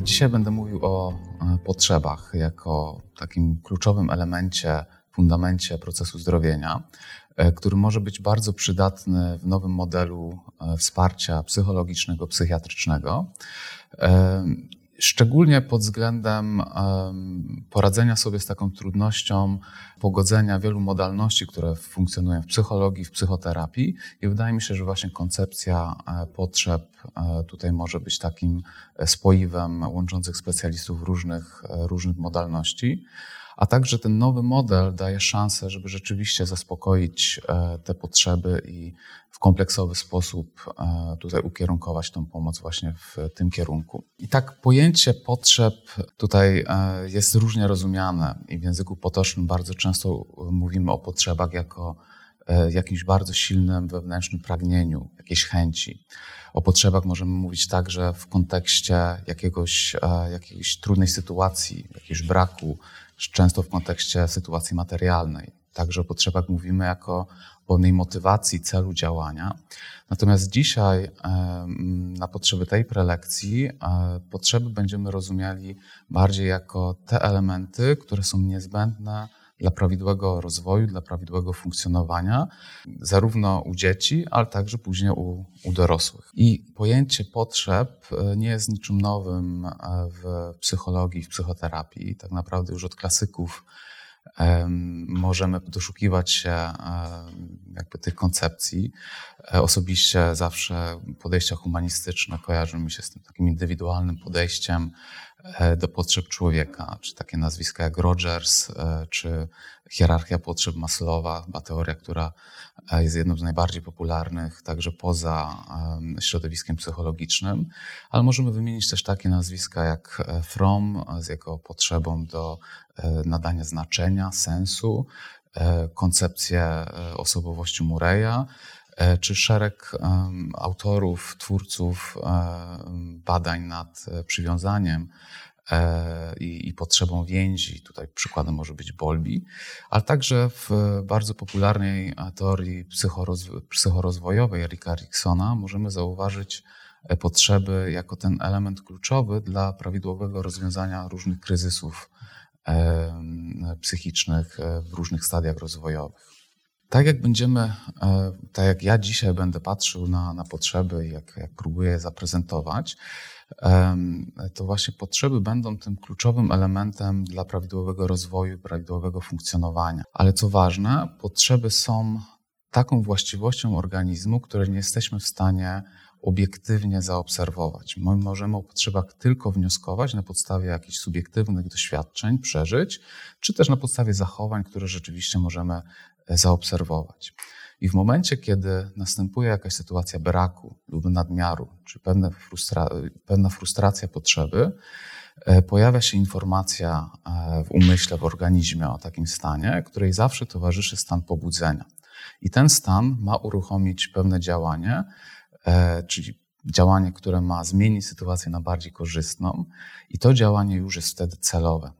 Dzisiaj będę mówił o e, potrzebach jako takim kluczowym elemencie, fundamencie procesu zdrowienia, e, który może być bardzo przydatny w nowym modelu e, wsparcia psychologicznego, psychiatrycznego. Szczególnie pod względem poradzenia sobie z taką trudnością pogodzenia wielu modalności, które funkcjonują w psychologii, w psychoterapii. I wydaje mi się, że właśnie koncepcja e, potrzeb e, tutaj może być takim e, spoiwem łączących specjalistów różnych, różnych modalności a także ten nowy model daje szansę, żeby rzeczywiście zaspokoić e, te potrzeby i w kompleksowy sposób e, tutaj ukierunkować tą pomoc właśnie w tym kierunku. I tak pojęcie potrzeb tutaj e, jest różnie rozumiane i w języku potocznym bardzo często mówimy o potrzebach jako jakimś bardzo silnym wewnętrznym pragnieniu, jakiejś chęci. O potrzebach możemy mówić także w kontekście jakiegoś, jakiejś trudnej sytuacji, jakiegoś braku, często w kontekście sytuacji materialnej. Także o potrzebach mówimy jako o pewnej motywacji, celu działania. Natomiast dzisiaj na potrzeby tej prelekcji e, potrzeby będziemy rozumieli bardziej jako te elementy, które są niezbędne dla prawidłowego rozwoju, dla prawidłowego funkcjonowania, zarówno u dzieci, ale także później u, u dorosłych. I pojęcie potrzeb e, nie jest niczym nowym e, w psychologii, w psychoterapii. Tak naprawdę już od klasyków możemy doszukiwać się jakby tych koncepcji. E, osobiście zawsze podejścia humanistyczne kojarzą mi się z tym takim indywidualnym podejściem e, do potrzeb człowieka, czy takie nazwiska jak Rogers, e, czy hierarchia potrzeb Maslowa, chyba teoria, która jest jedną z najbardziej popularnych także poza środowiskiem psychologicznym, ale możemy wymienić też takie nazwiska jak Fromm z jego potrzebą do nadania znaczenia, sensu, koncepcję osobowości Mureya, E, czy szereg autorów, twórców badań nad e, przywiązaniem e, i, potrzebą więzi. Tutaj przykładem może być Bolby, ale także w bardzo popularnej teorii psychorozwojowej Erika Eriksona możemy zauważyć potrzeby jako ten element kluczowy dla prawidłowego rozwiązania różnych kryzysów psychicznych w różnych stadiach rozwojowych. Tak jak będziemy, e, tak jak ja dzisiaj będę patrzył na, na potrzeby, jak, jak próbuję zaprezentować, to właśnie potrzeby będą tym kluczowym elementem dla prawidłowego rozwoju, prawidłowego funkcjonowania. Ale co ważne, potrzeby są taką właściwością organizmu, której nie jesteśmy w stanie obiektywnie zaobserwować. My możemy o potrzebach tylko wnioskować na podstawie jakichś subiektywnych doświadczeń, przeżyć, czy też na podstawie zachowań, które rzeczywiście możemy zaobserwować. I w momencie, kiedy następuje jakaś sytuacja braku lub nadmiaru, czy pewna, frustra pewna frustracja potrzeby, e, pojawia się informacja e, w umyśle, w organizmie o takim stanie, której zawsze towarzyszy stan pobudzenia. I ten stan ma uruchomić pewne działanie, e, czyli działanie, które ma zmienić sytuację na bardziej korzystną, i to działanie już jest wtedy celowe.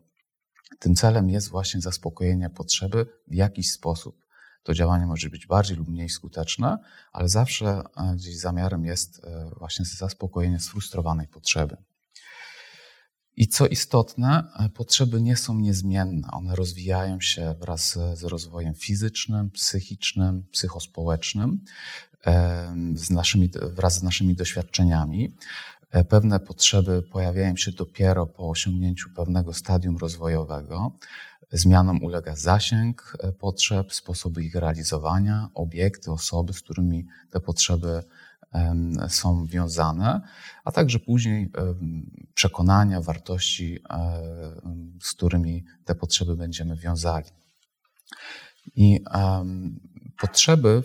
Tym celem jest właśnie zaspokojenie potrzeby w jakiś sposób. To działanie może być bardziej lub mniej skuteczne, ale zawsze e, gdzieś zamiarem jest e, właśnie zaspokojenie sfrustrowanej potrzeby. I co istotne, e, potrzeby nie są niezmienne. One rozwijają się wraz z rozwojem fizycznym, psychicznym, psychospołecznym, z naszymi, wraz z naszymi doświadczeniami. Pewne potrzeby pojawiają się dopiero po osiągnięciu pewnego stadium rozwojowego. Zmianom ulega zasięg e, potrzeb, sposoby ich realizowania, obiekty, osoby, z którymi te potrzeby są wiązane, a także później przekonania, wartości, e, z którymi te potrzeby będziemy wiązali. I potrzeby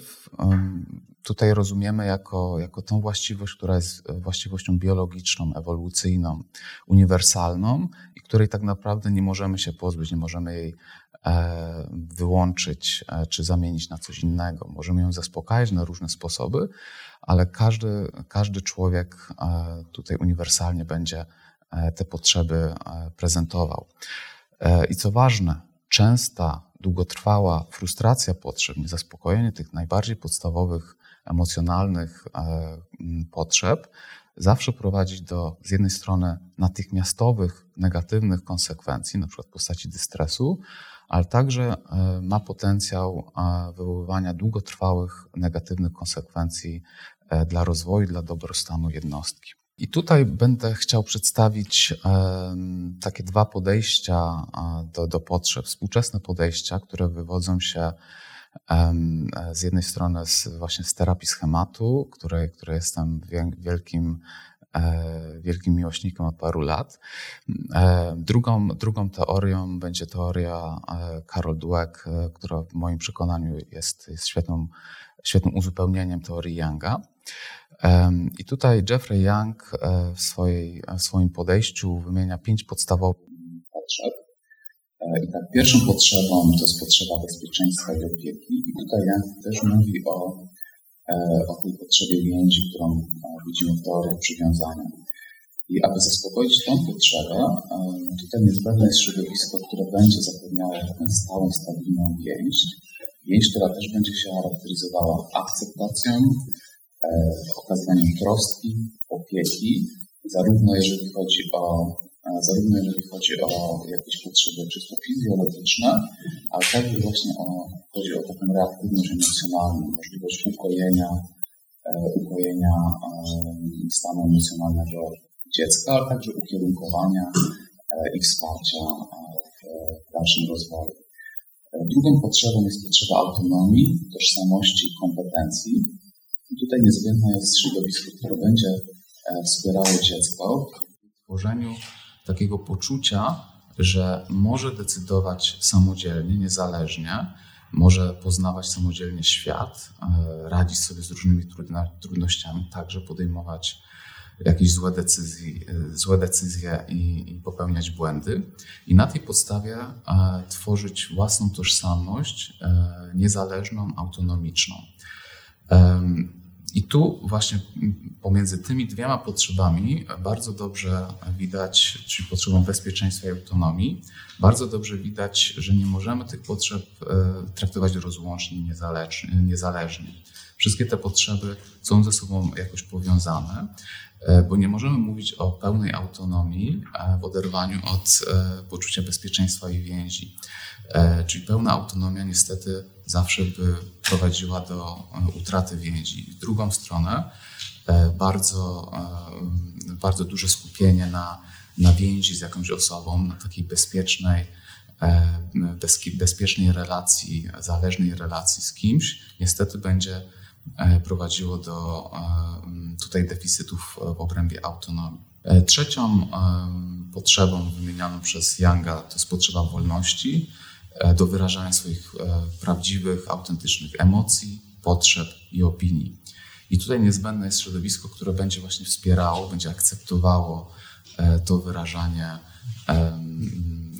tutaj rozumiemy jako, jako tą właściwość, która jest właściwością biologiczną, ewolucyjną, uniwersalną i której tak naprawdę nie możemy się pozbyć, nie możemy jej e, wyłączyć e, czy zamienić na coś innego. Możemy ją zaspokajać na różne sposoby, ale każdy, każdy człowiek e, tutaj uniwersalnie będzie te potrzeby prezentował. I co ważne, częsta, długotrwała frustracja potrzeb, niezaspokojenie tych najbardziej podstawowych emocjonalnych e, potrzeb, zawsze prowadzi do z jednej strony natychmiastowych, negatywnych konsekwencji, na przykład w postaci dystresu, ale także e, ma potencjał e, wywoływania długotrwałych negatywnych konsekwencji dla rozwoju, dla dobrostanu jednostki. I tutaj będę chciał przedstawić takie dwa podejścia do, do potrzeb, współczesne podejścia, które wywodzą się z jednej strony z, właśnie z terapii schematu, której, której jestem wielkim, e, wielkim miłośnikiem od paru lat. E, drugą, drugą teorią będzie teoria e, Carol Dweck, która w moim przekonaniu jest, jest świetną, świetnym uzupełnieniem teorii Younga. I tutaj Jeffrey Young w, swojej, w swoim podejściu wymienia pięć podstawowych potrzeb, E, I tak pierwszą potrzebą to jest potrzeba bezpieczeństwa i opieki. I tutaj Jan też mówi o, e, o tej potrzebie więzi, którą e, widzimy w teorii przywiązania. I aby zaspokoić tę potrzebę, tutaj niezbędne jest środowisko, które będzie zapewniało taką stałą, stabilną więź. Więź, która też będzie się charakteryzowała akceptacją, okazywaniem troski, opieki, zarówno jeżeli chodzi o zarówno jeżeli chodzi o jakieś potrzeby czysto fizjologiczne, ale także właśnie o, chodzi o taką reaktywność emocjonalną, możliwość ukojenia, e, ukojenia stanu emocjonalnego dziecka, ale także ukierunkowania e, i wsparcia e, w dalszym rozwoju. Drugą potrzebą jest potrzeba autonomii, tożsamości i kompetencji. I tutaj niezbędne jest środowisko, które będzie wspierało dziecko w tworzeniu takiego poczucia, że może decydować samodzielnie, niezależnie, może poznawać samodzielnie świat, e, radzić sobie z różnymi trudnościami, także podejmować jakieś złe, decyzje, złe decyzje i, i, popełniać błędy. I na tej podstawie e, tworzyć własną tożsamość e, niezależną, autonomiczną. I tu właśnie pomiędzy tymi dwiema potrzebami bardzo dobrze widać, czyli potrzebą bezpieczeństwa i autonomii, bardzo dobrze widać, że nie możemy tych potrzeb e, traktować rozłącznie, niezależnie. Wszystkie te potrzeby są ze sobą jakoś powiązane, e, bo nie możemy mówić o pełnej autonomii w oderwaniu od e, poczucia bezpieczeństwa i więzi. Czyli pełna autonomia niestety zawsze by prowadziła do utraty więzi. W drugą stronę bardzo, bardzo duże skupienie na, na więzi z jakąś osobą, na takiej bezpiecznej, bezpiecznej relacji, zależnej relacji z kimś, niestety będzie E, prowadziło do e, tutaj deficytów w obrębie autonomii. E, trzecią potrzebą wymienianą przez Younga to jest potrzeba wolności do wyrażania swoich prawdziwych, autentycznych emocji, potrzeb i opinii. I tutaj niezbędne jest środowisko, które będzie właśnie wspierało, będzie akceptowało to wyrażanie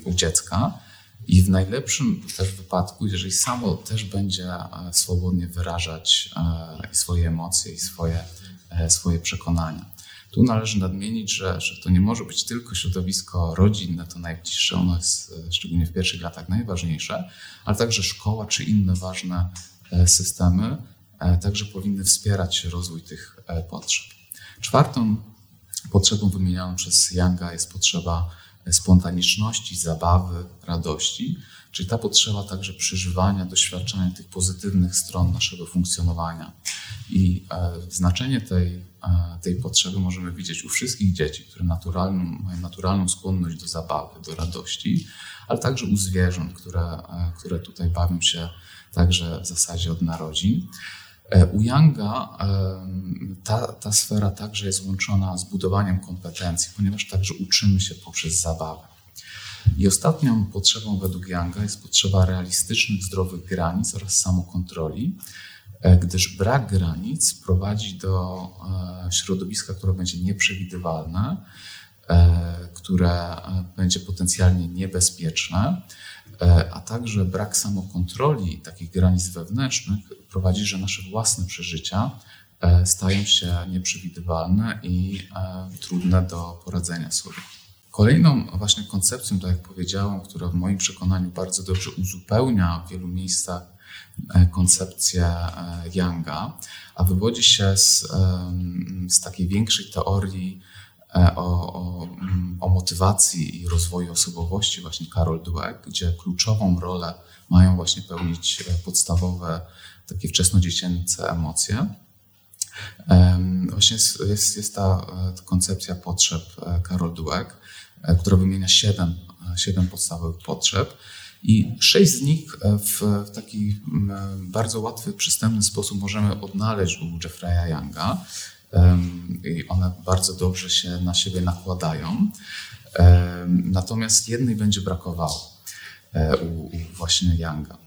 u dziecka. I w najlepszym też wypadku, jeżeli samo też będzie e, swobodnie wyrażać e, swoje emocje i swoje, e, swoje przekonania. Tu należy nadmienić, że, że to nie może być tylko środowisko rodzinne, to najbliższe, ono jest szczególnie w pierwszych latach najważniejsze, ale także szkoła czy inne ważne systemy także powinny wspierać rozwój tych potrzeb. Czwartą potrzebą wymienioną przez Younga jest potrzeba spontaniczności, zabawy, radości, czyli ta potrzeba także przeżywania, doświadczania tych pozytywnych stron naszego funkcjonowania. I e, znaczenie tej, e, tej potrzeby możemy widzieć u wszystkich dzieci, które naturalną, mają naturalną skłonność do zabawy, do radości, ale także u zwierząt, które, e, które tutaj bawią się także w zasadzie od narodzin. E, u Younga ta, ta sfera także jest łączona z budowaniem kompetencji, ponieważ także uczymy się poprzez zabawę. I ostatnią potrzebą według Younga jest potrzeba realistycznych, zdrowych granic oraz samokontroli, gdyż brak granic prowadzi do e, środowiska, które będzie nieprzewidywalne, e, które będzie potencjalnie niebezpieczne, a także brak samokontroli takich granic wewnętrznych prowadzi, że nasze własne przeżycia stają się nieprzewidywalne i trudne do poradzenia sobie. Kolejną właśnie koncepcją, tak jak powiedziałem, która w moim przekonaniu bardzo dobrze uzupełnia w wielu miejscach e, koncepcję e, Younga, a wywodzi się z, z takiej większej teorii e, o, o, mm, o, motywacji i rozwoju osobowości, właśnie Karol Dweck, gdzie kluczową rolę mają właśnie pełnić podstawowe, takie wczesnodziecięce emocje. Właśnie jest, jest, jest ta koncepcja potrzeb Karol Dweck, E, która wymienia siedem, e, siedem podstawowych potrzeb. I sześć z nich e, w, taki bardzo łatwy, przystępny sposób możemy odnaleźć u Jeffrey'a Younga. I one bardzo dobrze się na siebie nakładają. Natomiast jednej będzie brakowało u, u właśnie Younga.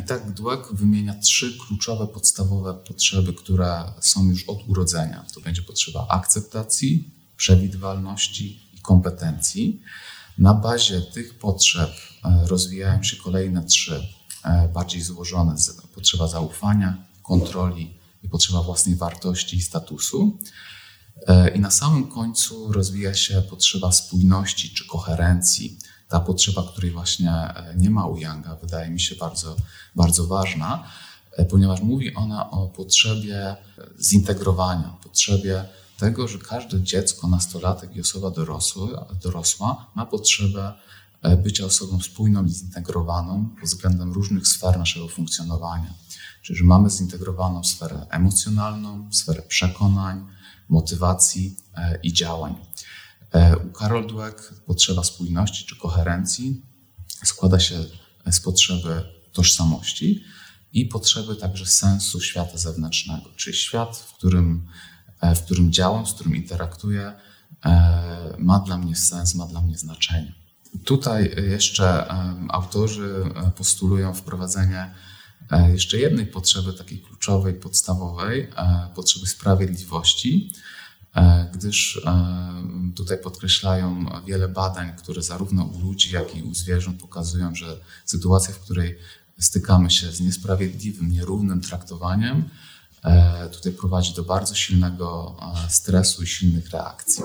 I tak Dweck wymienia trzy kluczowe, podstawowe potrzeby, które są już od urodzenia. To będzie potrzeba akceptacji, przewidywalności kompetencji. Na bazie tych potrzeb e, rozwijają się kolejne trzy e, bardziej złożone: potrzeba zaufania, kontroli i potrzeba własnej wartości i statusu. E, I na samym końcu rozwija się potrzeba spójności czy koherencji. Ta potrzeba, której właśnie nie ma u Younga, wydaje mi się bardzo, bardzo ważna, ponieważ mówi ona o potrzebie zintegrowania, potrzebie tego, że każde dziecko, nastolatek i osoba dorosła, dorosła ma potrzebę e, bycia osobą spójną i zintegrowaną pod względem różnych sfer naszego funkcjonowania. Czyli, że mamy zintegrowaną sferę emocjonalną, sferę przekonań, motywacji e, i działań. E, u Carol Dweck potrzeba spójności czy koherencji składa się z potrzeby tożsamości i potrzeby także sensu świata zewnętrznego, czyli świat, w którym w którym działam, z którym interaktuję, e, ma dla mnie sens, ma dla mnie znaczenie. Tutaj jeszcze autorzy e, postulują wprowadzenie jeszcze jednej potrzeby, takiej kluczowej, podstawowej, potrzeby sprawiedliwości, gdyż tutaj podkreślają wiele badań, które zarówno u ludzi, jak i u zwierząt pokazują, że sytuacja, w której stykamy się z niesprawiedliwym, nierównym traktowaniem, E, tutaj prowadzi do bardzo silnego e, stresu i silnych reakcji.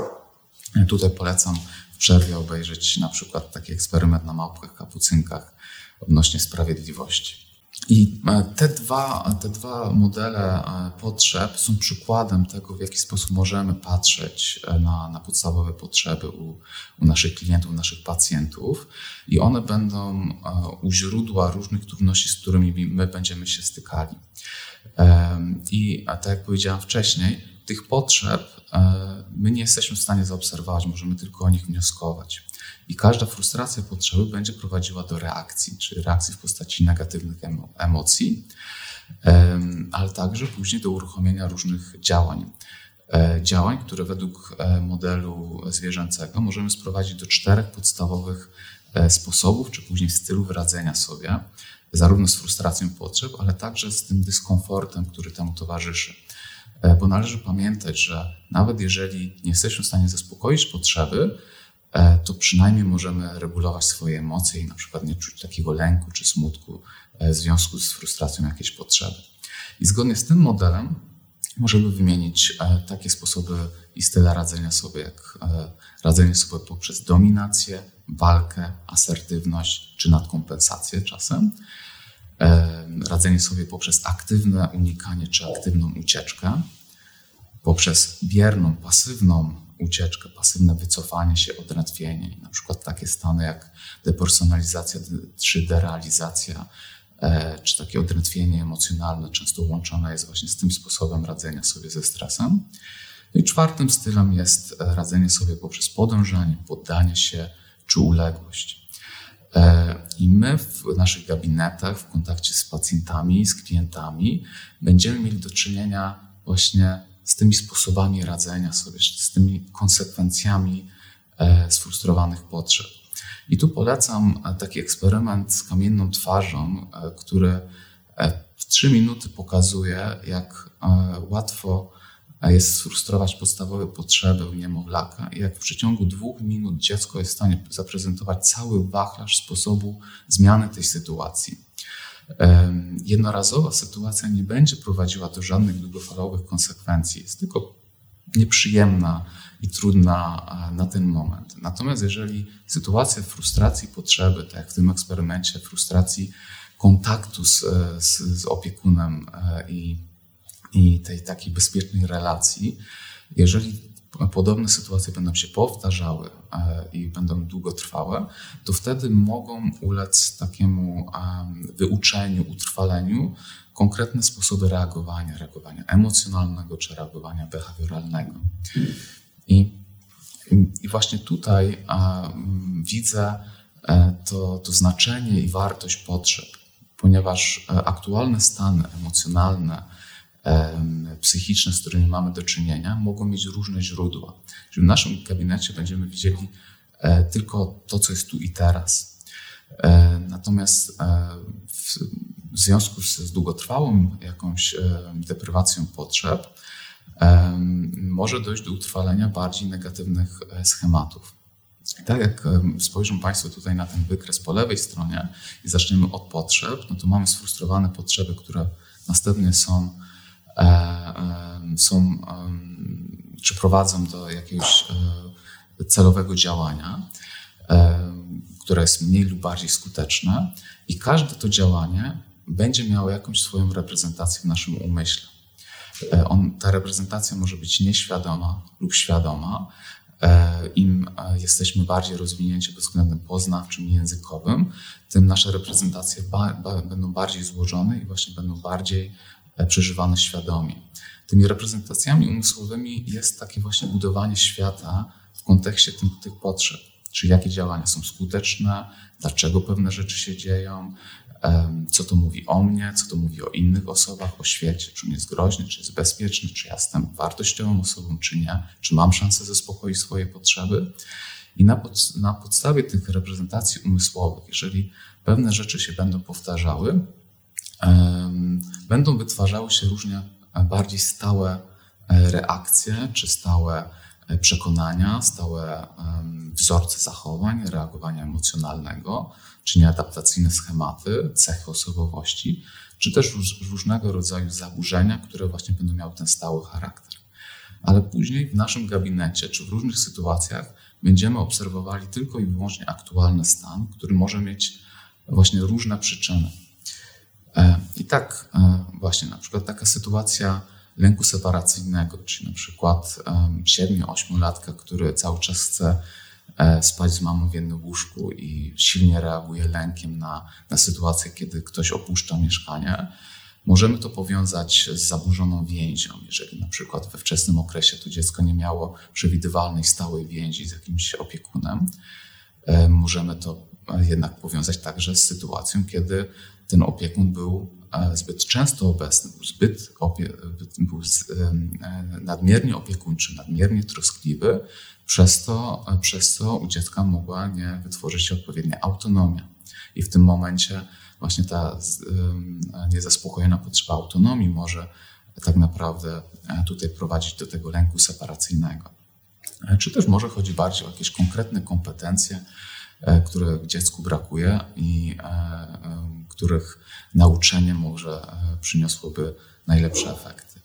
E, tutaj polecam w przerwie obejrzeć na przykład taki eksperyment na małpkach kapucynkach odnośnie sprawiedliwości. I te dwa, te dwa modele potrzeb są przykładem tego, w jaki sposób możemy patrzeć na, na podstawowe potrzeby u, u naszych klientów, naszych pacjentów, i one będą u źródła różnych trudności, z którymi my będziemy się stykali. I tak jak powiedziałem wcześniej, tych potrzeb e, my nie jesteśmy w stanie zaobserwować, możemy tylko o nich wnioskować. I każda frustracja potrzeby będzie prowadziła do reakcji, czyli reakcji w postaci negatywnych emocji, ale także później do uruchomienia różnych działań. E, działań, które według e, modelu zwierzęcego możemy sprowadzić do czterech podstawowych sposobów, czy później stylów radzenia sobie zarówno z frustracją potrzeb, ale także z tym dyskomfortem, który temu towarzyszy. E, bo należy pamiętać, że nawet jeżeli nie jesteśmy w stanie zaspokoić potrzeby, e, to przynajmniej możemy regulować swoje emocje i na przykład nie czuć takiego lęku czy smutku e, w związku z frustracją jakiejś potrzeby. I zgodnie z tym modelem możemy wymienić takie sposoby i style radzenia sobie, jak radzenie sobie poprzez dominację, walkę, asertywność czy nadkompensację czasem, radzenie sobie poprzez aktywne unikanie czy aktywną ucieczkę, poprzez bierną, pasywną ucieczkę, pasywne wycofanie się, odrętwienie, na przykład takie stany jak depersonalizacja czy derealizacja, e, czy takie odrętwienie emocjonalne często łączone jest właśnie z tym sposobem radzenia sobie ze stresem. No i czwartym stylem jest e, radzenie sobie poprzez podążanie, poddanie się czy uległość. E, I my w naszych gabinetach, w kontakcie z pacjentami, z klientami, będziemy mieli do czynienia właśnie z tymi sposobami radzenia sobie, z tymi konsekwencjami e, sfrustrowanych potrzeb. I tu polecam taki eksperyment z kamienną twarzą, który w trzy minuty pokazuje, jak łatwo jest sfrustrować podstawowe potrzeby u niemowlaka i jak w przeciągu dwóch minut dziecko jest w stanie zaprezentować cały wachlarz sposobu zmiany tej sytuacji. Jednorazowa sytuacja nie będzie prowadziła do żadnych długofalowych konsekwencji, jest tylko nieprzyjemna i trudna na ten moment. Natomiast jeżeli sytuacja frustracji potrzeby, tak jak w tym eksperymencie, frustracji kontaktu z, z, z opiekunem e, i i tej takiej bezpiecznej relacji, jeżeli podobne sytuacje będą się powtarzały e, i będą długotrwałe, to wtedy mogą ulec takiemu wyuczeniu, utrwaleniu konkretne sposoby reagowania, reagowania emocjonalnego czy reagowania behawioralnego. I, i właśnie tutaj widzę e, to, to znaczenie i wartość potrzeb, ponieważ e, aktualne stany emocjonalne, psychiczne, z którymi mamy do czynienia, mogą mieć różne źródła. Czyli w naszym gabinecie będziemy widzieli e, tylko to, co jest tu i teraz. E, natomiast e, w związku z długotrwałą jakąś deprywacją potrzeb może dojść do utrwalenia bardziej negatywnych schematów. Tak jak spojrzą Państwo tutaj na ten wykres po lewej stronie i zaczniemy od potrzeb, no to mamy sfrustrowane potrzeby, które następnie są są, czy prowadzą do jakiegoś e, celowego działania, które jest mniej lub bardziej skuteczne, i każde to działanie będzie miało jakąś swoją reprezentację w naszym umyśle. On, ta reprezentacja może być nieświadoma lub świadoma. Im jesteśmy bardziej rozwinięci pod względem poznawczym i językowym, tym nasze reprezentacje ba, ba, będą bardziej złożone i właśnie będą bardziej E, przeżywane świadomie. Tymi reprezentacjami umysłowymi jest takie właśnie budowanie świata w kontekście tym, tych potrzeb. Czyli jakie działania są skuteczne, dlaczego pewne rzeczy się dzieją, co to mówi o mnie, co to mówi o innych osobach, o świecie, czy on jest groźny, czy jest bezpieczny, czy ja jestem wartościową osobą, czy nie, czy mam szansę zaspokoić swoje potrzeby. I na, pod, na podstawie tych reprezentacji umysłowych, jeżeli pewne rzeczy się będą powtarzały, będą wytwarzały się różne bardziej stałe e, reakcje czy stałe e, przekonania, stałe wzorce zachowań, reagowania emocjonalnego, czy nieadaptacyjne schematy, cechy osobowości, czy też różnego rodzaju zaburzenia, które właśnie będą miały ten stały charakter. Ale później w naszym gabinecie czy w różnych sytuacjach będziemy obserwowali tylko i wyłącznie aktualny stan, który może mieć właśnie różne przyczyny. E, I tak e, właśnie na przykład taka sytuacja lęku separacyjnego, czyli na przykład 7-8-latka, który cały czas chce e, spać z mamą w jednym łóżku i silnie reaguje lękiem na, na sytuację, kiedy ktoś opuszcza mieszkanie. Możemy to powiązać z zaburzoną więzią. Jeżeli na przykład we wczesnym okresie to dziecko nie miało przewidywalnej, stałej więzi z jakimś opiekunem, możemy to jednak powiązać także z sytuacją, kiedy ten opiekun był e, zbyt często obecny, był zbyt był e, nadmiernie opiekuńczy, nadmiernie troskliwy, przez to, e, przez co u dziecka mogła nie wytworzyć się odpowiednia autonomia. I w tym momencie właśnie ta niezaspokojona potrzeba autonomii może tak naprawdę tutaj prowadzić do tego lęku separacyjnego. Czy też może chodzi bardziej o jakieś konkretne kompetencje, które dziecku brakuje i których nauczenie może przyniosłoby najlepsze efekty.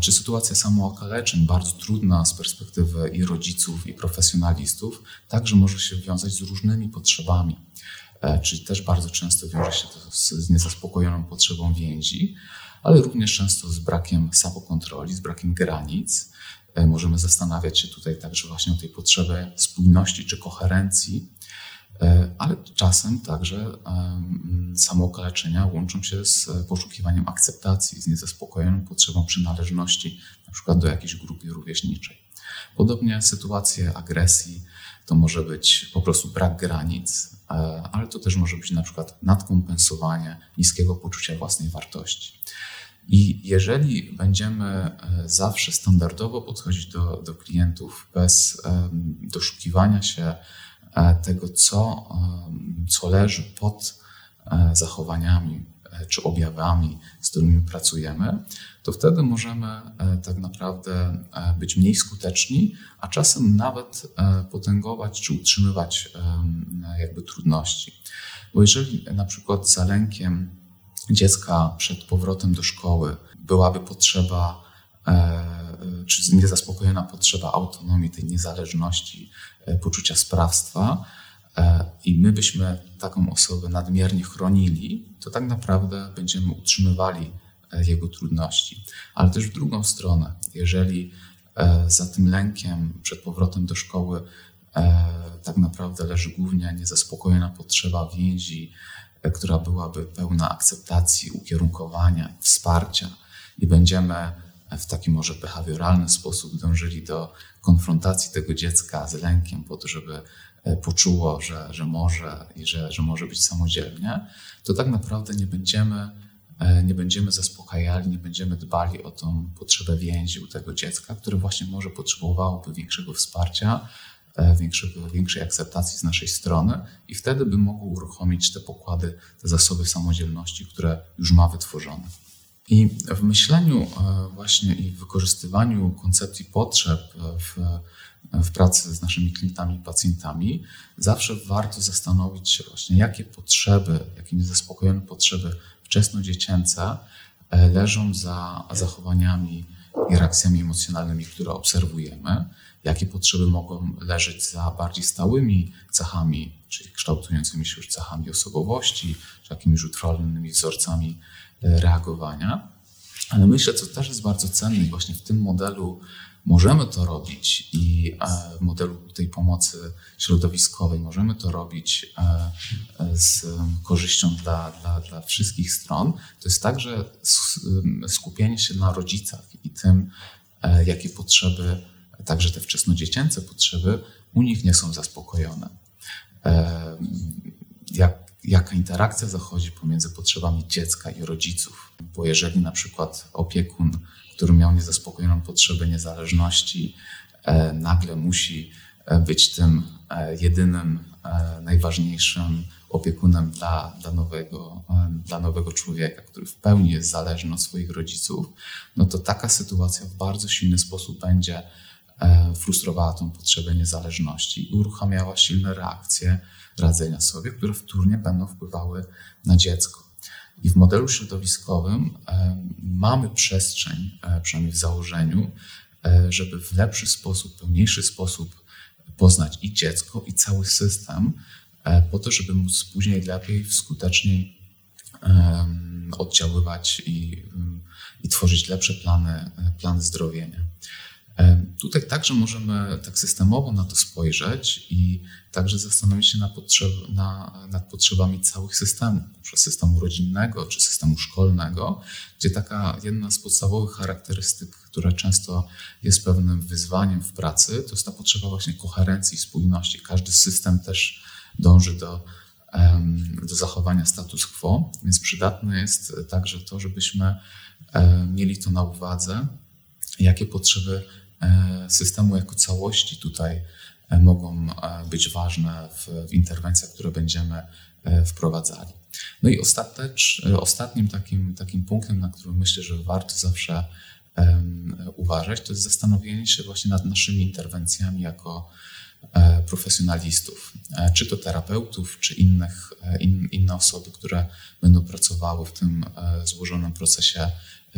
Czy sytuacja samookaleczeń, bardzo trudna z perspektywy i rodziców, i profesjonalistów, także może się wiązać z różnymi potrzebami. Czyli też bardzo często wiąże się to z niezaspokojoną potrzebą więzi, ale również często z brakiem samokontroli, z brakiem granic, E, możemy zastanawiać się tutaj także właśnie o tej potrzebie spójności czy koherencji, e, ale czasem także samookaleczenia łączą się z poszukiwaniem akceptacji, z niezaspokojoną potrzebą przynależności, na przykład do jakiejś grupy rówieśniczej. Podobnie sytuacje agresji to może być po prostu brak granic, e, ale to też może być na przykład nadkompensowanie niskiego poczucia własnej wartości. I jeżeli będziemy e, zawsze standardowo podchodzić do, do klientów bez doszukiwania się tego, co, co leży pod zachowaniami czy objawami, z którymi pracujemy, to wtedy możemy tak naprawdę być mniej skuteczni, a czasem nawet potęgować czy utrzymywać jakby trudności. Bo jeżeli na przykład za lękiem dziecka przed powrotem do szkoły byłaby potrzeba, e, czy niezaspokojona potrzeba autonomii, tej niezależności, e, poczucia sprawstwa, e, i my byśmy taką osobę nadmiernie chronili, to tak naprawdę będziemy utrzymywali jego trudności. Ale też w drugą stronę, jeżeli za tym lękiem przed powrotem do szkoły tak naprawdę leży głównie niezaspokojona potrzeba więzi, która byłaby pełna akceptacji, ukierunkowania, wsparcia i będziemy w taki może behawioralny sposób dążyli do konfrontacji tego dziecka z lękiem po to, żeby e, poczuło, że, że może i że, że może być samodzielnie, to tak naprawdę nie będziemy, e, nie będziemy zaspokajali, nie będziemy dbali o tą potrzebę więzi u tego dziecka, które właśnie może potrzebowałoby większego wsparcia, E, większego, większej akceptacji z naszej strony i wtedy by mogło uruchomić te pokłady, te zasoby samodzielności, które już ma wytworzone. I w myśleniu e, właśnie i w wykorzystywaniu koncepcji potrzeb e, w, w pracy z naszymi klientami i pacjentami, zawsze warto zastanowić się właśnie, jakie potrzeby, jakie niezaspokojone potrzeby wczesnodziecięce leżą za zachowaniami i reakcjami emocjonalnymi, które obserwujemy jakie potrzeby mogą leżeć za bardziej stałymi cechami, czyli kształtującymi się już cechami osobowości, czy jakimiś utrwalonymi wzorcami e, reagowania. Ale myślę, co też jest bardzo cenne i właśnie w tym modelu możemy to robić i e, w modelu tej pomocy środowiskowej możemy to robić e, z korzyścią dla, dla, dla wszystkich stron, to jest także skupienie się na rodzicach i tym, jakie potrzeby także te wczesnodziecięce potrzeby u nich nie są zaspokojone. Jak, jaka interakcja zachodzi pomiędzy potrzebami dziecka i rodziców? Bo jeżeli na przykład opiekun, który miał niezaspokojoną potrzebę niezależności, e, nagle musi e, być tym e, jedynym, najważniejszym opiekunem dla, dla, nowego, dla nowego człowieka, który w pełni jest zależny od swoich rodziców, no to taka sytuacja w bardzo silny sposób będzie frustrowała tą potrzebę niezależności i uruchamiała silne reakcje radzenia sobie, które wtórnie będą wpływały na dziecko. I w modelu środowiskowym e, mamy przestrzeń, e, przynajmniej w założeniu, żeby w lepszy sposób, pełniejszy sposób poznać i dziecko, i cały system, po to, żeby móc później lepiej, skuteczniej oddziaływać i, i tworzyć lepsze plany, plany zdrowienia. Tutaj także możemy tak systemowo na to spojrzeć i także zastanowić się nad, potrzeb, na, nad potrzebami całych systemów, np. systemu rodzinnego czy systemu szkolnego, gdzie taka jedna z podstawowych charakterystyk, która często jest pewnym wyzwaniem w pracy, to jest ta potrzeba właśnie koherencji, spójności. Każdy system też dąży do, do zachowania status quo, więc przydatne jest także to, żebyśmy mieli to na uwadze, jakie potrzeby systemu jako całości tutaj e, mogą e, być ważne w, w interwencjach, które będziemy wprowadzali. No i ostatecz, ostatnim takim, takim punktem, na którym myślę, że warto zawsze uważać, to jest zastanowienie się właśnie nad naszymi interwencjami jako profesjonalistów, czy to terapeutów, czy innych, in, inne osoby, które będą pracowały w tym złożonym procesie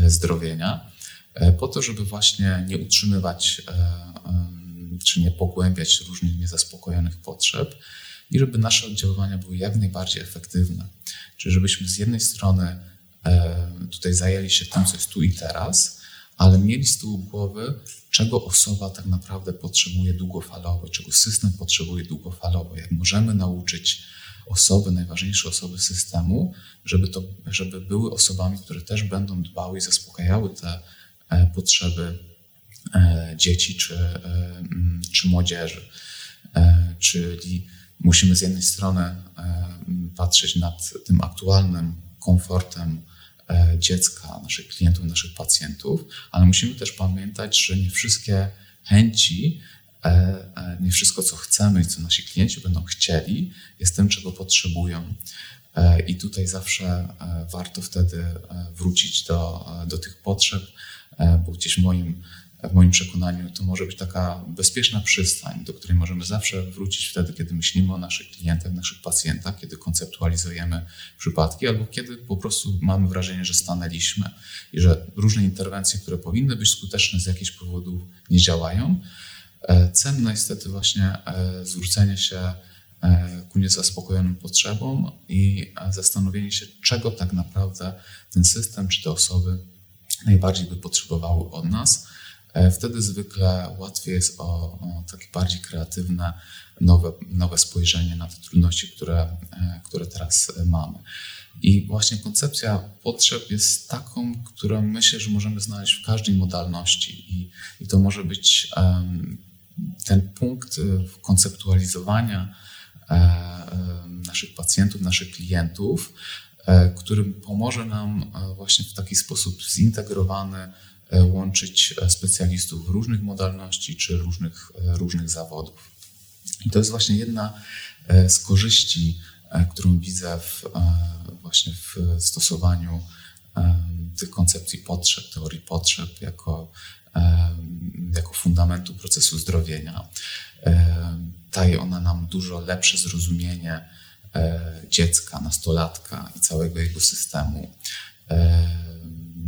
zdrowienia. E, po to, żeby właśnie nie utrzymywać e, czy nie pogłębiać różnych niezaspokojonych potrzeb i żeby nasze oddziaływania były jak najbardziej efektywne. Czyli żebyśmy z jednej strony e, tutaj zajęli się tym, co jest tu i teraz, ale mieli z tyłu głowy, czego osoba tak naprawdę potrzebuje długofalowo, czego system potrzebuje długofalowo, jak możemy nauczyć osoby, najważniejsze osoby systemu, żeby, to, żeby były osobami, które też będą dbały i zaspokajały te potrzeby e, dzieci czy, e, czy młodzieży. Czyli musimy z jednej strony patrzeć nad tym aktualnym komfortem dziecka, naszych klientów, naszych pacjentów, ale musimy też pamiętać, że nie wszystkie chęci nie wszystko, co chcemy i co nasi klienci będą chcieli, jest tym, czego potrzebują. I tutaj zawsze warto wtedy wrócić do, do tych potrzeb, bo gdzieś moim w moim przekonaniu to może być taka bezpieczna przystań, do której możemy zawsze wrócić wtedy, kiedy myślimy o naszych klientach, naszych pacjentach, kiedy konceptualizujemy przypadki, albo kiedy po prostu mamy wrażenie, że stanęliśmy i że różne interwencje, które powinny być skuteczne z jakichś powodów, nie działają. E, cenne niestety właśnie e, zwrócenie się e, ku niezaspokojonym potrzebom i zastanowienie się, czego tak naprawdę ten system czy te osoby najbardziej by potrzebowały od nas E, wtedy zwykle łatwiej jest o, o takie bardziej kreatywne, nowe, nowe spojrzenie na te trudności, które, e, które teraz mamy. I właśnie koncepcja potrzeb jest taką, którą myślę, że możemy znaleźć w każdej modalności, i, i to może być um, ten punkt e, konceptualizowania naszych pacjentów, naszych klientów, który pomoże nam właśnie w taki sposób zintegrowany E, łączyć e, specjalistów różnych modalności czy różnych, e, różnych zawodów. I to jest właśnie jedna z korzyści, którą widzę w, właśnie w stosowaniu tych koncepcji potrzeb, teorii potrzeb jako, jako fundamentu procesu zdrowienia. Daje ona nam dużo lepsze zrozumienie dziecka, nastolatka i całego jego systemu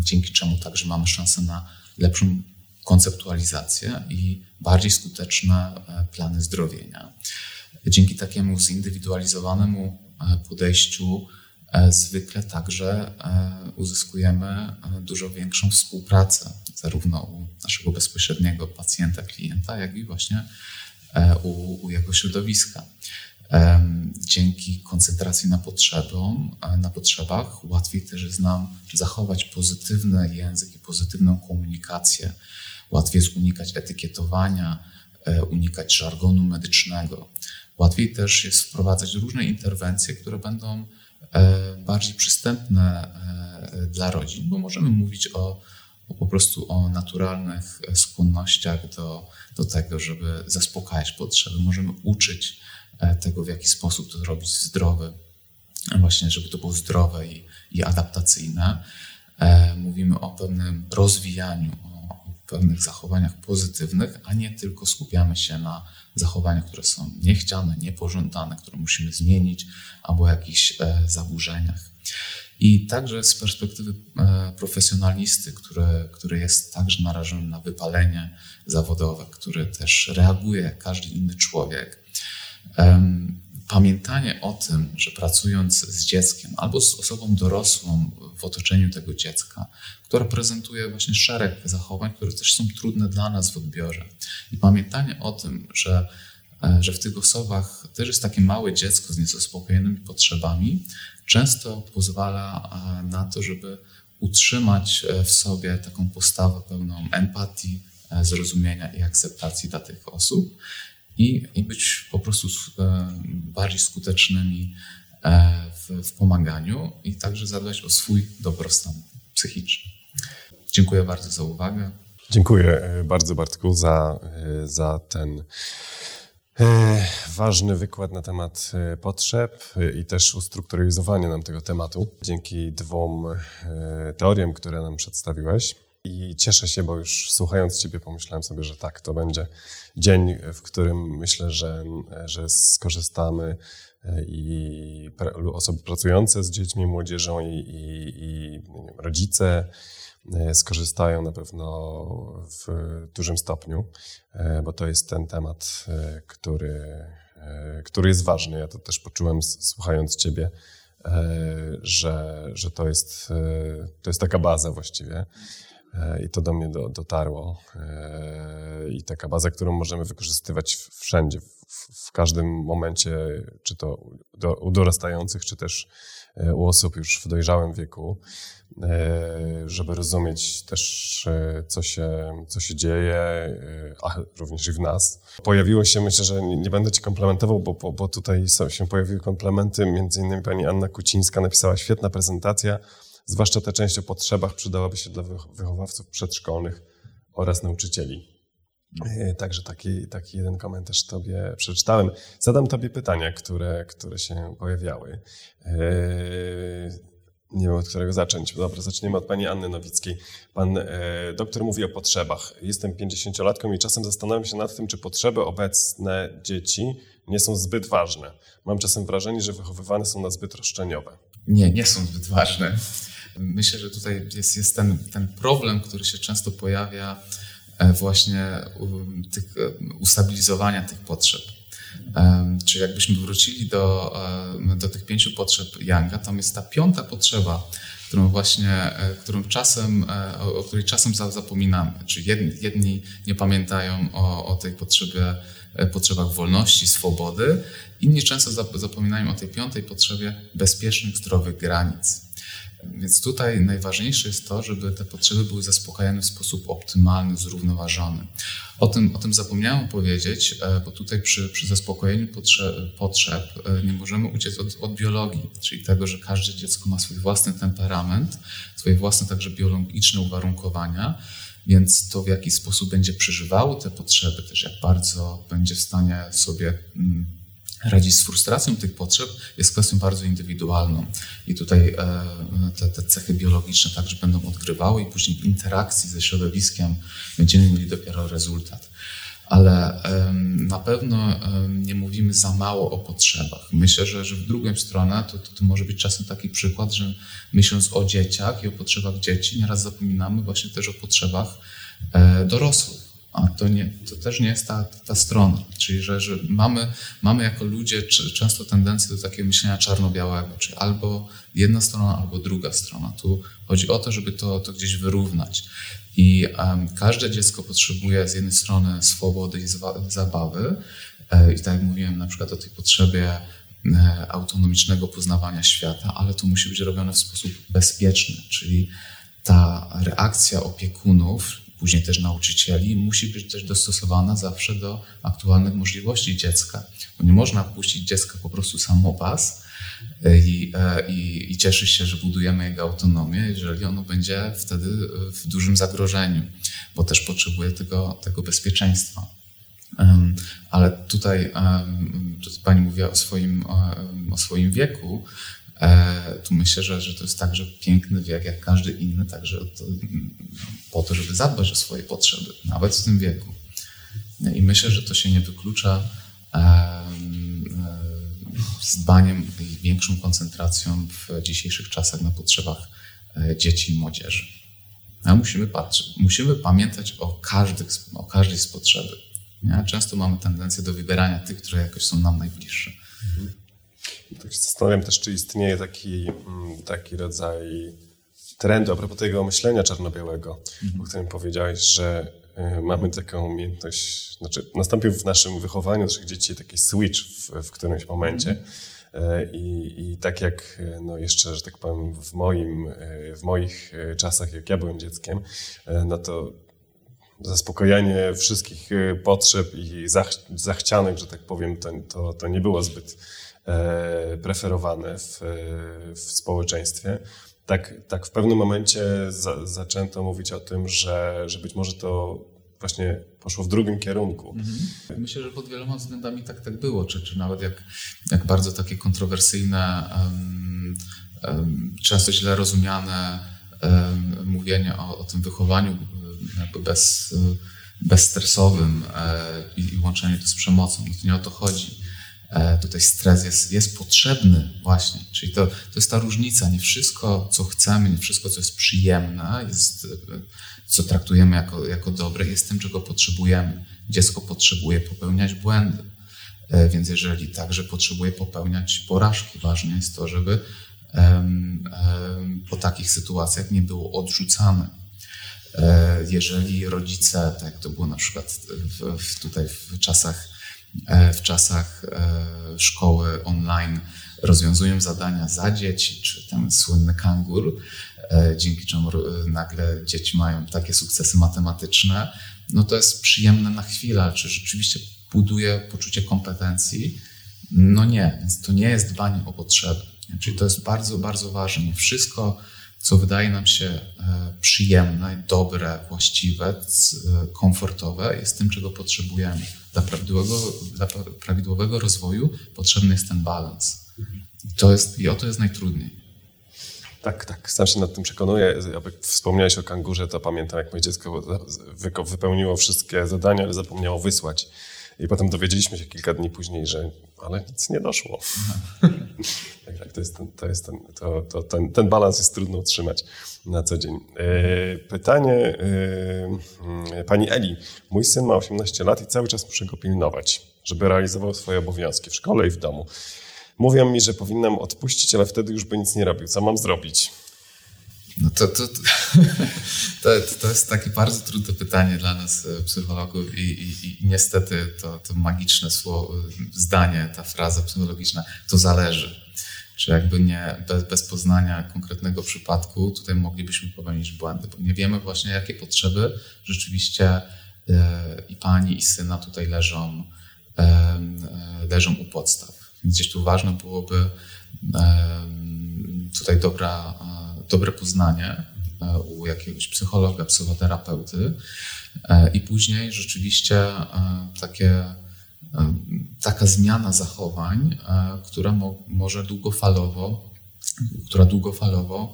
dzięki czemu także mamy szansę na lepszą konceptualizację i bardziej skuteczne e, plany zdrowienia. Dzięki takiemu zindywidualizowanemu e, podejściu e, zwykle także uzyskujemy dużo większą współpracę, zarówno u naszego bezpośredniego pacjenta, klienta, jak i właśnie u, u jego środowiska. Dzięki koncentracji na, potrzebom, na potrzebach łatwiej też jest nam zachować pozytywny język i pozytywną komunikację. Łatwiej jest unikać etykietowania, e, unikać żargonu medycznego. Łatwiej też jest wprowadzać różne interwencje, które będą e, bardziej przystępne e, dla rodzin, bo możemy mówić o, o po prostu o naturalnych skłonnościach do, do tego, żeby zaspokajać potrzeby. Możemy uczyć E, tego, w jaki sposób to robić zdrowy, właśnie, żeby to było zdrowe i, i adaptacyjne. E, mówimy o pewnym rozwijaniu, o pewnych zachowaniach pozytywnych, a nie tylko skupiamy się na zachowaniach, które są niechciane, niepożądane, które musimy zmienić, albo jakichś e, zaburzeniach. I także z perspektywy profesjonalisty, który, który jest także narażony na wypalenie zawodowe, który też reaguje jak każdy inny człowiek, pamiętanie o tym, że pracując z dzieckiem albo z osobą dorosłą w otoczeniu tego dziecka, która prezentuje właśnie szereg zachowań, które też są trudne dla nas w odbiorze, i pamiętanie o tym, że, e, że w tych osobach też jest takie małe dziecko z niezaspokojonymi potrzebami, często pozwala e, na to, żeby utrzymać e, w sobie taką postawę pełną empatii, zrozumienia i akceptacji dla tych osób i, i być po prostu e, bardziej skutecznymi e, w, w pomaganiu i także zadbać o swój dobrostan psychiczny. Dziękuję bardzo za uwagę. Dziękuję e, bardzo Bartku za, za ten ważny wykład na temat potrzeb i też ustrukturyzowanie nam tego tematu. Dzięki dwóm teoriom, które nam przedstawiłeś. I cieszę się, bo już słuchając Ciebie pomyślałem sobie, że tak, to będzie dzień, w którym myślę, że, że skorzystamy e, i osoby pracujące z dziećmi, młodzieżą i, i, i wiem, rodzice e, skorzystają na pewno w dużym stopniu, e, bo to jest ten temat, który, który jest ważny. Ja to też poczułem słuchając Ciebie, że, że to, jest, to jest taka baza właściwie. E, I to do mnie do, dotarło. E, I taka baza, którą możemy wykorzystywać wszędzie, w, w każdym momencie, czy to do, u dorastających, czy też e, u osób już w dojrzałym wieku, żeby rozumieć też, co się, co się dzieje, a również i w nas. Pojawiło się, myślę, że nie, nie będę Ci komplementował, bo, bo, bo tutaj są, się pojawiły komplementy. Między innymi pani Anna Kucińska napisała świetna prezentacja Zwłaszcza ta część o potrzebach przydałaby się dla wychowawców przedszkolnych oraz nauczycieli. E, także taki, taki jeden komentarz Tobie przeczytałem. Zadam Tobie pytania, które, które się pojawiały. E, nie wiem, od którego zacząć. Dobra, zaczniemy od pani Anny Nowickiej. Pan e, doktor mówi o potrzebach. Jestem 50-latką i czasem zastanawiam się nad tym, czy potrzeby obecne dzieci nie są zbyt ważne. Mam czasem wrażenie, że wychowywane są na zbyt roszczeniowe. Nie, nie są zbyt ważne. Myślę, że tutaj jest, jest ten, ten problem, który się często pojawia e, właśnie tych, e, ustabilizowania tych potrzeb. Czyli jakbyśmy wrócili do, do tych pięciu potrzeb Younga, tam jest ta piąta potrzeba, którą właśnie, e, którą czasem, o której czasem zapominamy. Czyli jedni, jedni nie pamiętają o, o tej potrzebie, potrzebach wolności, swobody, inni często zapominają o tej piątej potrzebie bezpiecznych, zdrowych granic. Więc tutaj najważniejsze jest to, żeby te potrzeby były zaspokajane w sposób optymalny, zrównoważony. O tym, o tym zapomniałem powiedzieć, e, bo tutaj przy, przy zaspokojeniu potrzeb, potrzeb nie możemy uciec od, od, biologii, czyli tego, że każde dziecko ma swój własny temperament, swoje własne także biologiczne uwarunkowania, więc to w jaki sposób będzie przeżywało te potrzeby, też jak bardzo będzie w stanie sobie mm, radzić z frustracją tych potrzeb jest kwestią bardzo indywidualną. I tutaj e, te, te, cechy biologiczne także będą odgrywały i później w interakcji ze środowiskiem będziemy mieli dopiero rezultat. Ale na pewno nie mówimy za mało o potrzebach. Myślę, że, że w drugą stronę to, to, to może być czasem taki przykład, że myśląc o dzieciach i o potrzebach dzieci, nieraz zapominamy właśnie też o potrzebach e, dorosłych. A to, nie, to też nie jest ta, ta strona. Czyli, że, że mamy, mamy jako ludzie często tendencję do takiego myślenia czarno-białego, czyli albo jedna strona, albo druga strona. Tu chodzi o to, żeby to, to gdzieś wyrównać. I um, każde dziecko potrzebuje z jednej strony swobody i zabawy. E, I tak jak mówiłem, na przykład o tej potrzebie e, autonomicznego poznawania świata, ale to musi być robione w sposób bezpieczny, czyli ta reakcja opiekunów później też nauczycieli, musi być też dostosowana zawsze do aktualnych możliwości dziecka. Bo nie można puścić dziecka po prostu samopas e, i, e, i, i cieszyć się, że budujemy jego autonomię, jeżeli ono będzie wtedy w dużym zagrożeniu, bo też potrzebuje tego, tego bezpieczeństwa. Ale tutaj, tutaj Pani mówiła o swoim, o swoim wieku. E, tu myślę, że, że to jest także piękny wiek, jak każdy inny, także to, po to, żeby zadbać o swoje potrzeby, nawet w tym wieku. I myślę, że to się nie wyklucza e, z i większą koncentracją w dzisiejszych czasach na potrzebach e, dzieci i młodzieży. A musimy, patrzeć, musimy pamiętać o, każdych, o każdej z potrzeby. Nie? Często mamy tendencję do wybierania tych, które jakoś są nam najbliższe. Tak się zastanawiam też, czy istnieje taki, mm, taki rodzaj trendu a propos tego myślenia czarno-białego, mhm. o którym powiedziałeś, że y, mamy taką umiejętność, znaczy nastąpił w naszym wychowaniu naszych dzieci taki switch w, w którymś momencie. Mhm. Y, I, I tak jak no jeszcze, że tak powiem, w, moim, y, w moich czasach, jak ja byłem dzieckiem, no to zaspokojenie wszystkich potrzeb i zach, zachcianek, że tak powiem, to, to, to nie było zbyt preferowane w, w społeczeństwie. Tak, tak w pewnym momencie za, zaczęto mówić o tym, że, że być może to właśnie poszło w drugim kierunku. Mhm. Myślę, że pod wieloma względami tak, tak było, czy, czy nawet jak, jak bardzo takie kontrowersyjne, um, um, często źle rozumiane um, mówienie o, o tym wychowaniu jakby bez, bezstresowym e, i, i łączenie to z przemocą. No to nie o to chodzi. E, tutaj stres jest, jest potrzebny właśnie. Czyli to, to jest ta różnica. Nie wszystko, co chcemy, nie wszystko, co jest przyjemne, jest, e, co traktujemy jako, jako dobre, jest tym, czego potrzebujemy. Dziecko potrzebuje popełniać błędy. E, więc jeżeli także potrzebuje popełniać porażki, ważne jest to, żeby um, um, po takich sytuacjach nie było odrzucane. Jeżeli rodzice, tak to było na przykład w, w tutaj w czasach w czasach e, szkoły online rozwiązują zadania za dzieci, czy ten słynny kangur, e, dzięki czemu nagle dzieci mają takie sukcesy matematyczne, no to jest przyjemne na chwilę, czy rzeczywiście buduje poczucie kompetencji? No nie, więc to nie jest dbanie o potrzeby. Czyli to jest bardzo, bardzo ważne. Wszystko, co wydaje nam się e, przyjemne, dobre, właściwe, komfortowe, jest tym, czego potrzebujemy. Dla prawidłowego, dla prawidłowego rozwoju potrzebny jest ten balans. I, to jest, I o to jest najtrudniej. Tak, tak, sam się nad tym przekonuję. Jak wspomniałeś o kangurze, to pamiętam, jak moje dziecko wypełniło wszystkie zadania, ale zapomniało wysłać. I potem dowiedzieliśmy się kilka dni później, że ale nic nie doszło. tak, tak, to jest, to jest ten, to, to, ten, ten balans jest trudno utrzymać na co dzień. E, pytanie e, pani Eli. Mój syn ma 18 lat i cały czas muszę go pilnować, żeby realizował swoje obowiązki w szkole i w domu. Mówią mi, że powinnam odpuścić, ale wtedy już by nic nie robił. Co mam zrobić? No to, to, to, to, jest takie bardzo trudne pytanie dla nas, e, psychologów, i, i, i niestety to, to magiczne słowo, zdanie, ta fraza psychologiczna, to zależy. Czy jakby nie bez, bez poznania konkretnego przypadku, tutaj moglibyśmy popełnić błędy, bo nie wiemy właśnie, jakie potrzeby rzeczywiście e, i pani, i syna tutaj leżą, e, leżą u podstaw. Więc gdzieś tu ważne byłoby tutaj dobra dobre poznanie e, u jakiegoś psychologa, psychoterapeuty e, i później rzeczywiście e, takie, taka zmiana zachowań, która mo, może długofalowo, która długofalowo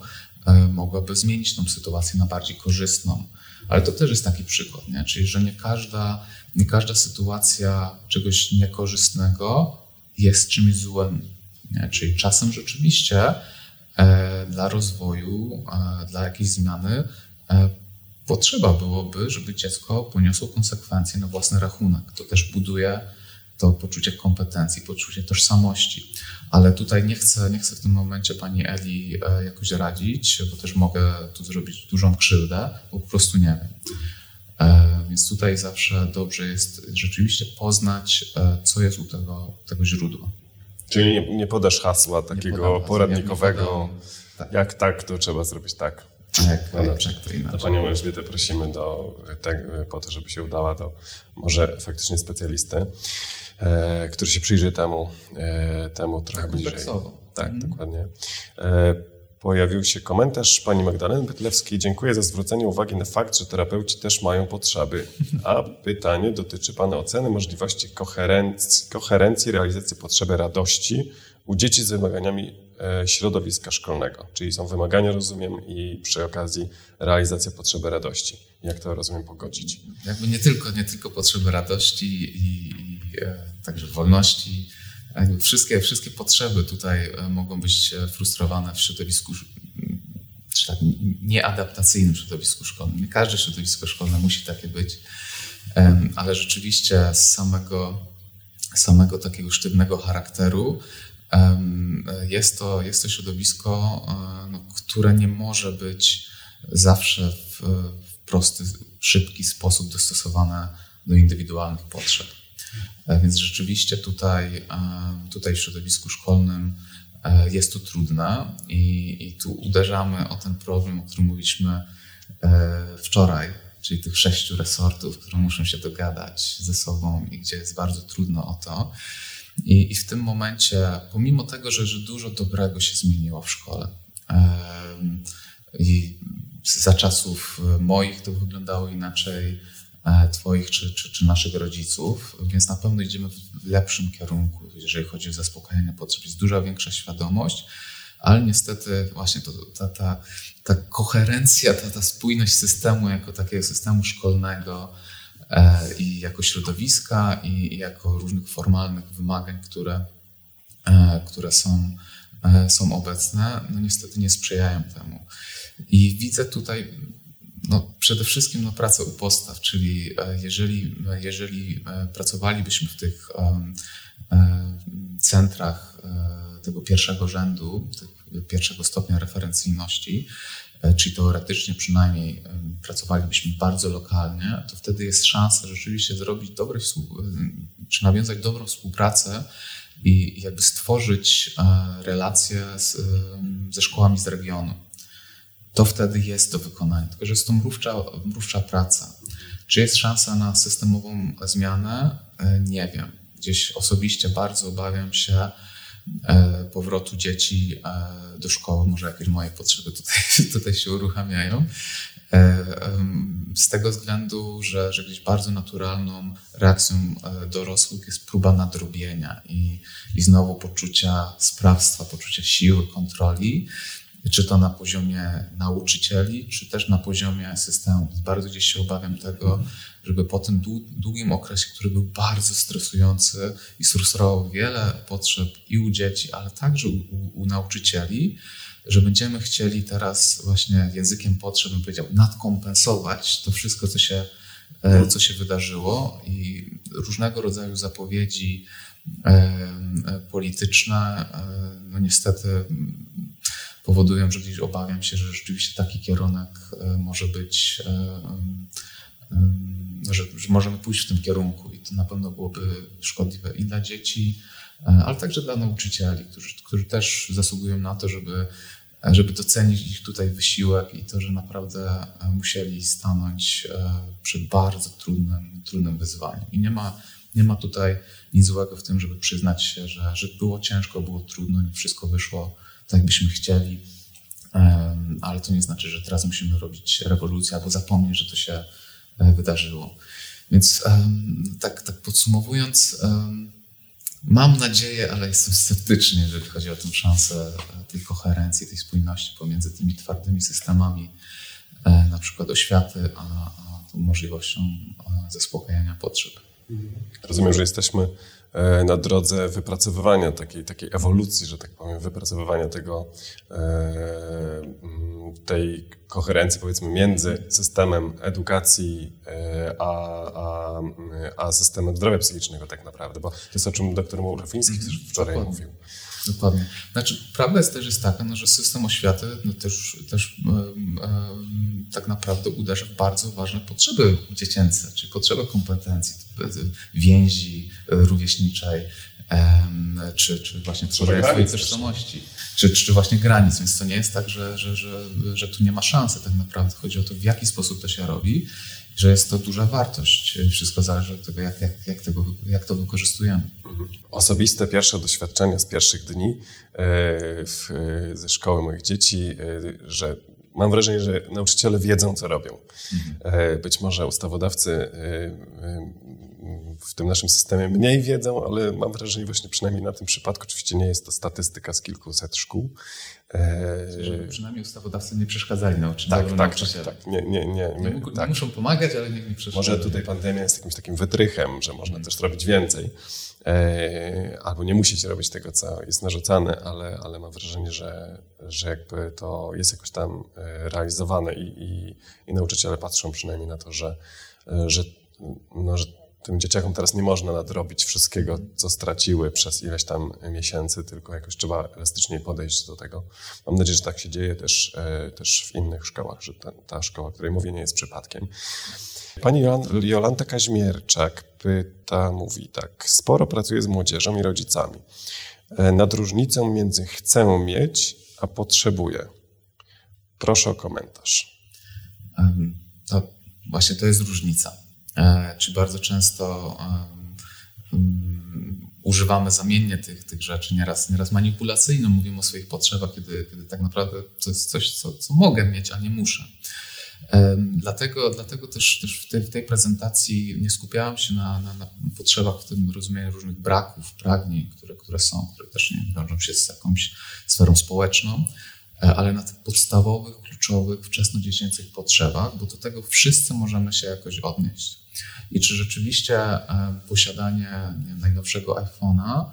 mogłaby zmienić tą sytuację na bardziej korzystną. Ale to też jest taki przykład, nie? czyli że nie każda, nie każda sytuacja czegoś niekorzystnego jest czymś złym. Nie? Czyli czasem rzeczywiście dla rozwoju, dla jakiejś zmiany e, potrzeba byłoby, żeby dziecko poniosło konsekwencje na własny rachunek. To też buduje to poczucie kompetencji, poczucie tożsamości. Ale tutaj nie chcę, nie chcę w tym momencie pani Eli e, jakoś radzić, bo też mogę tu zrobić dużą krzywdę, bo po prostu nie wiem. Więc tutaj zawsze dobrze jest rzeczywiście poznać, co jest u tego, tego źródła. Czyli nie, nie podasz hasła takiego poradnikowego, tak. jak tak, to trzeba zrobić tak. Tak, no dobrze, to inaczej. To Panią Elżbietę prosimy do, tak, po to, żeby się udała do może faktycznie specjalisty, e, który się przyjrzy temu, e, temu trochę tak, bliżej. Tak, mm. dokładnie. E, pojawił się komentarz pani Magdaleny Pytlewskiej. Dziękuję za zwrócenie uwagi na fakt, że terapeuci też mają potrzeby. A pytanie dotyczy pana oceny możliwości koherencji, koherencji realizacji potrzeby radości u dzieci z wymaganiami e, środowiska szkolnego. Czyli są wymagania, rozumiem, i przy okazji realizacja potrzeby radości. Jak to, rozumiem, pogodzić? Jakby nie tylko, nie tylko potrzeby radości i, i e, także wolności, Wszystkie, wszystkie potrzeby tutaj e, mogą być e, frustrowane w środowisku czy tak, nieadaptacyjnym środowisku szkolnym. Nie każde środowisko szkolne musi takie być, ale rzeczywiście z samego, samego takiego sztywnego charakteru jest to, jest to środowisko, e, no, które nie może być zawsze w, w prosty, szybki sposób dostosowane do indywidualnych potrzeb. E, więc rzeczywiście tutaj, e, tutaj w środowisku szkolnym e, jest to trudne i, i tu uderzamy o ten problem, o którym mówiliśmy wczoraj, czyli tych sześciu resortów, które muszą się dogadać ze sobą i gdzie jest bardzo trudno o to. I, i w tym momencie, pomimo tego, że, że dużo dobrego się zmieniło w szkole, i za czasów moich to wyglądało inaczej, twoich czy, czy, czy, naszych rodziców, więc na pewno idziemy w lepszym kierunku, jeżeli chodzi o zaspokajanie potrzeb. Jest duża większa świadomość, ale niestety właśnie to, ta, ta, ta koherencja, ta, ta spójność systemu jako takiego systemu szkolnego e, i jako środowiska i, i, jako różnych formalnych wymagań, które, e, które są, e, są obecne, no niestety nie sprzyjają temu. I widzę tutaj no, przede wszystkim no, pracę u postaw, czyli e, jeżeli, jeżeli e, pracowalibyśmy w tych centrach tego pierwszego rzędu, pierwszego stopnia referencyjności, czyli teoretycznie przynajmniej pracowalibyśmy bardzo lokalnie, to wtedy jest szansa rzeczywiście zrobić dobre, czy nawiązać dobrą współpracę i jakby stworzyć relacje z, ze szkołami z regionu to wtedy jest do wykonania. Tylko, że jest to mrówcza, mrówcza praca. Czy jest szansa na systemową zmianę? E, nie wiem. Gdzieś osobiście bardzo obawiam się, powrotu dzieci do szkoły, może jakieś moje potrzeby tutaj, tutaj się uruchamiają. Z tego względu, że, że gdzieś bardzo naturalną reakcją dorosłych jest próba nadrobienia i, i znowu poczucia sprawstwa, poczucia siły, kontroli czy to na poziomie nauczycieli, czy też na poziomie systemu. Bardzo gdzieś się obawiam tego, żeby po tym długim okresie, który był bardzo stresujący i frustrował wiele potrzeb i u dzieci, ale także u, u nauczycieli, że będziemy chcieli teraz właśnie językiem potrzeb, bym powiedział, nadkompensować to wszystko, co się, e, co się wydarzyło i różnego rodzaju zapowiedzi e, e, polityczne, no niestety powodują, że gdzieś obawiam się, że rzeczywiście taki kierunek e, może być, e, e, że, że możemy pójść w tym kierunku i to na pewno byłoby szkodliwe i dla dzieci, ale także dla nauczycieli, którzy, którzy też zasługują na to, żeby, żeby docenić ich tutaj wysiłek i to, że naprawdę musieli stanąć przed bardzo trudnym, trudnym wyzwaniem. I nie ma, nie ma tutaj nic złego w tym, żeby przyznać się, że, że było ciężko, było trudno, nie wszystko wyszło tak byśmy chcieli, ale to nie znaczy, że teraz musimy robić rewolucję albo zapomnieć, że to się e, wydarzyło. Więc tak, tak podsumowując, mam nadzieję, ale jestem sceptyczny, jeżeli chodzi o tę szansę e, tej koherencji, tej spójności pomiędzy tymi twardymi systemami, e, na przykład oświaty, a, a tą możliwością zaspokajania potrzeb. Rozumiem, że jesteśmy E, na drodze wypracowywania takiej, takiej ewolucji, że tak powiem, wypracowywania tego, e, tej koherencji powiedzmy między systemem edukacji e, a, a, a systemem zdrowia psychicznego tak naprawdę, bo to jest o czym doktor Mourafiński mm, wczoraj dokładnie. mówił. Dokładnie. Znaczy, prawda jest też jest taka, no, że system oświaty no, też, też tak naprawdę uderza w bardzo ważne potrzeby dziecięce, czyli potrzeby kompetencji, więzi rówieśniczej, czy, czy właśnie tworzenia swojej tożsamości, czy, czy właśnie granic. Więc to nie jest tak, że, że, że, że tu nie ma szansy tak naprawdę. Chodzi o to, w jaki sposób to się robi, że jest to duża wartość. Wszystko zależy od tego, jak, jak, jak, tego, jak to wykorzystujemy. Mhm. Osobiste pierwsze doświadczenia z pierwszych dni e, w, ze szkoły moich dzieci, e, że mam wrażenie, że nauczyciele wiedzą, co robią. Mhm. E, być może ustawodawcy w tym naszym systemie mniej wiedzą, ale mam wrażenie właśnie przynajmniej na tym przypadku, oczywiście nie jest to statystyka z kilkuset szkół. E, Żeby przynajmniej ustawodawcy nie przeszkadzali nauczycielom. Tak, tak, tak, tak. Nie, nie, nie, my, nie, tak. muszą pomagać, ale niech nie przeszkadzają. Może tutaj pandemia jest jakimś takim wytrychem, że można hmm. też robić więcej. E, albo nie musi się robić tego, co jest narzucane, ale, ale mam wrażenie, że, że jakby to jest jakoś tam e, realizowane i, i, i nauczyciele patrzą przynajmniej na to, że, że, no, że tym dzieciakom teraz nie można nadrobić wszystkiego, co straciły przez ileś tam miesięcy, tylko jakoś trzeba elastycznie podejść do tego. Mam nadzieję, że tak się dzieje też, e, też w innych szkołach, że ta, ta szkoła, o której mówię, nie jest przypadkiem. Pani Jolanta Kaźmierczak pyta, mówi tak, sporo pracuję z młodzieżą i rodzicami e, nad różnicą między chcę mieć, a potrzebuję. Proszę o komentarz. To właśnie to jest różnica czy bardzo często używamy zamiennie tych, tych rzeczy, nieraz, nieraz manipulacyjnie mówimy o swoich potrzebach, kiedy, kiedy tak naprawdę to jest coś, co, co mogę mieć, a nie muszę. Dlatego, dlatego też, też w, tej, w tej prezentacji nie skupiałem się na, na, na, potrzebach w tym rozumieniu różnych braków, pragnień, które, które są, które też nie wiążą się z jakąś sferą społeczną, e, ale na tych podstawowych, kluczowych, wczesnodziecięcych potrzebach, bo do tego wszyscy możemy się jakoś odnieść i czy rzeczywiście e, posiadanie najnowszego iPhone'a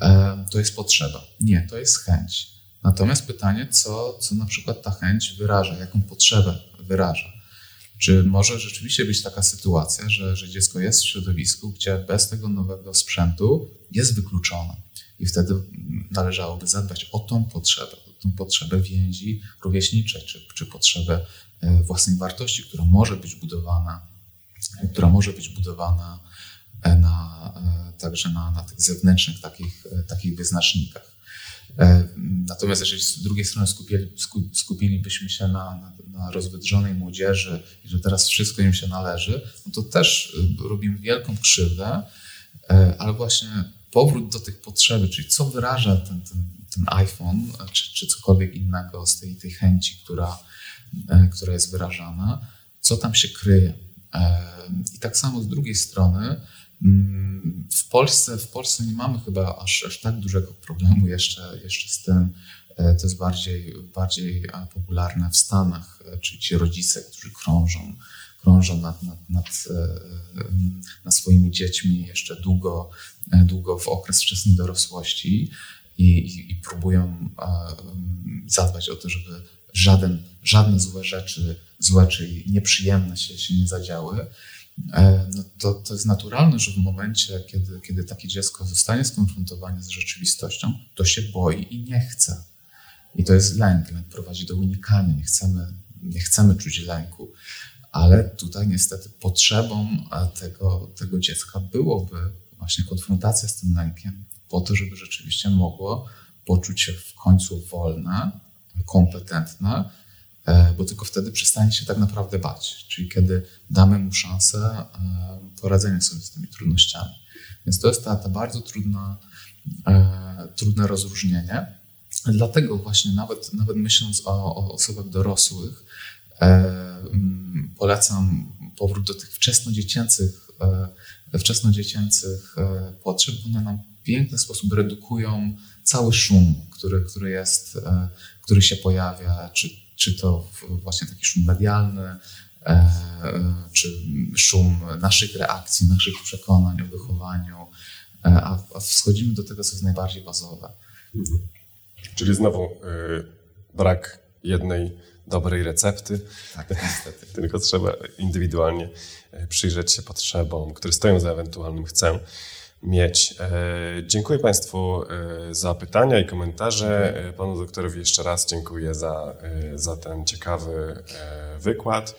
e, to jest potrzeba. Nie, to jest chęć. Natomiast pytanie, co, co na przykład ta chęć wyraża, jaką potrzebę wyraża. Czy może rzeczywiście być taka sytuacja, że, że dziecko jest w środowisku, gdzie bez tego nowego sprzętu jest wykluczone i wtedy należałoby zadbać o tą potrzebę, o tą potrzebę więzi rówieśniczej, czy, czy potrzebę e, własnej wartości, która może być budowana która może być budowana e, na, e, także na, na tych zewnętrznych takich, e, takich wyznacznikach. Natomiast jeżeli z drugiej strony skupili, skupilibyśmy się na, na, rozwydrzonej młodzieży i że teraz wszystko im się należy, no to też robimy wielką krzywdę, ale właśnie powrót do tych potrzeby, czyli co wyraża ten, ten, ten iPhone, czy, czy cokolwiek innego z tej, tej chęci, która, która jest wyrażana, co tam się kryje. I tak samo z drugiej strony, mm, w Polsce, w Polsce nie mamy chyba aż, aż tak dużego problemu jeszcze, jeszcze z tym. To jest bardziej, bardziej popularne w Stanach, czyli ci rodzice, którzy krążą krążą nad, nad, nad, e, nad swoimi dziećmi jeszcze długo, e, długo w okres wczesnej dorosłości i, i, i próbują e, zadbać o to, żeby żaden, żadne złe rzeczy, złe czy nieprzyjemne się, się nie zadziały. No to, to jest naturalne, że w momencie, kiedy, kiedy takie dziecko zostanie skonfrontowane z rzeczywistością, to się boi i nie chce. I to jest lęk. Lęk prowadzi do unikania. Nie chcemy, nie chcemy czuć lęku ale tutaj niestety potrzebą e, tego, tego dziecka byłoby właśnie konfrontacja z tym lękiem, po to, żeby rzeczywiście mogło poczuć się w końcu wolne, kompetentne, e, bo tylko wtedy przestanie się tak naprawdę bać, czyli kiedy damy mu szansę e, poradzenia sobie z tymi trudnościami. Więc to jest ta, bardzo trudna, trudne rozróżnienie. Dlatego właśnie nawet, nawet myśląc o, o osobach dorosłych, polecam powrót do tych wczesnodziecięcych, e, wczesnodziecięcych e, potrzeb. One nam w piękny sposób redukują cały szum, który, który jest, e, który się pojawia, czy, czy to właśnie taki szum medialny, czy szum naszych reakcji, naszych przekonań o wychowaniu, a, a schodzimy do tego, co jest najbardziej bazowe. Mhm. Czyli znowu brak jednej dobrej recepty. Tak, niestety. Tylko trzeba indywidualnie e, przyjrzeć się potrzebom, które stoją za ewentualnym chcę mieć. E, dziękuję Państwu e, za pytania i komentarze. Panu doktorowi jeszcze raz dziękuję za, za ten ciekawy wykład.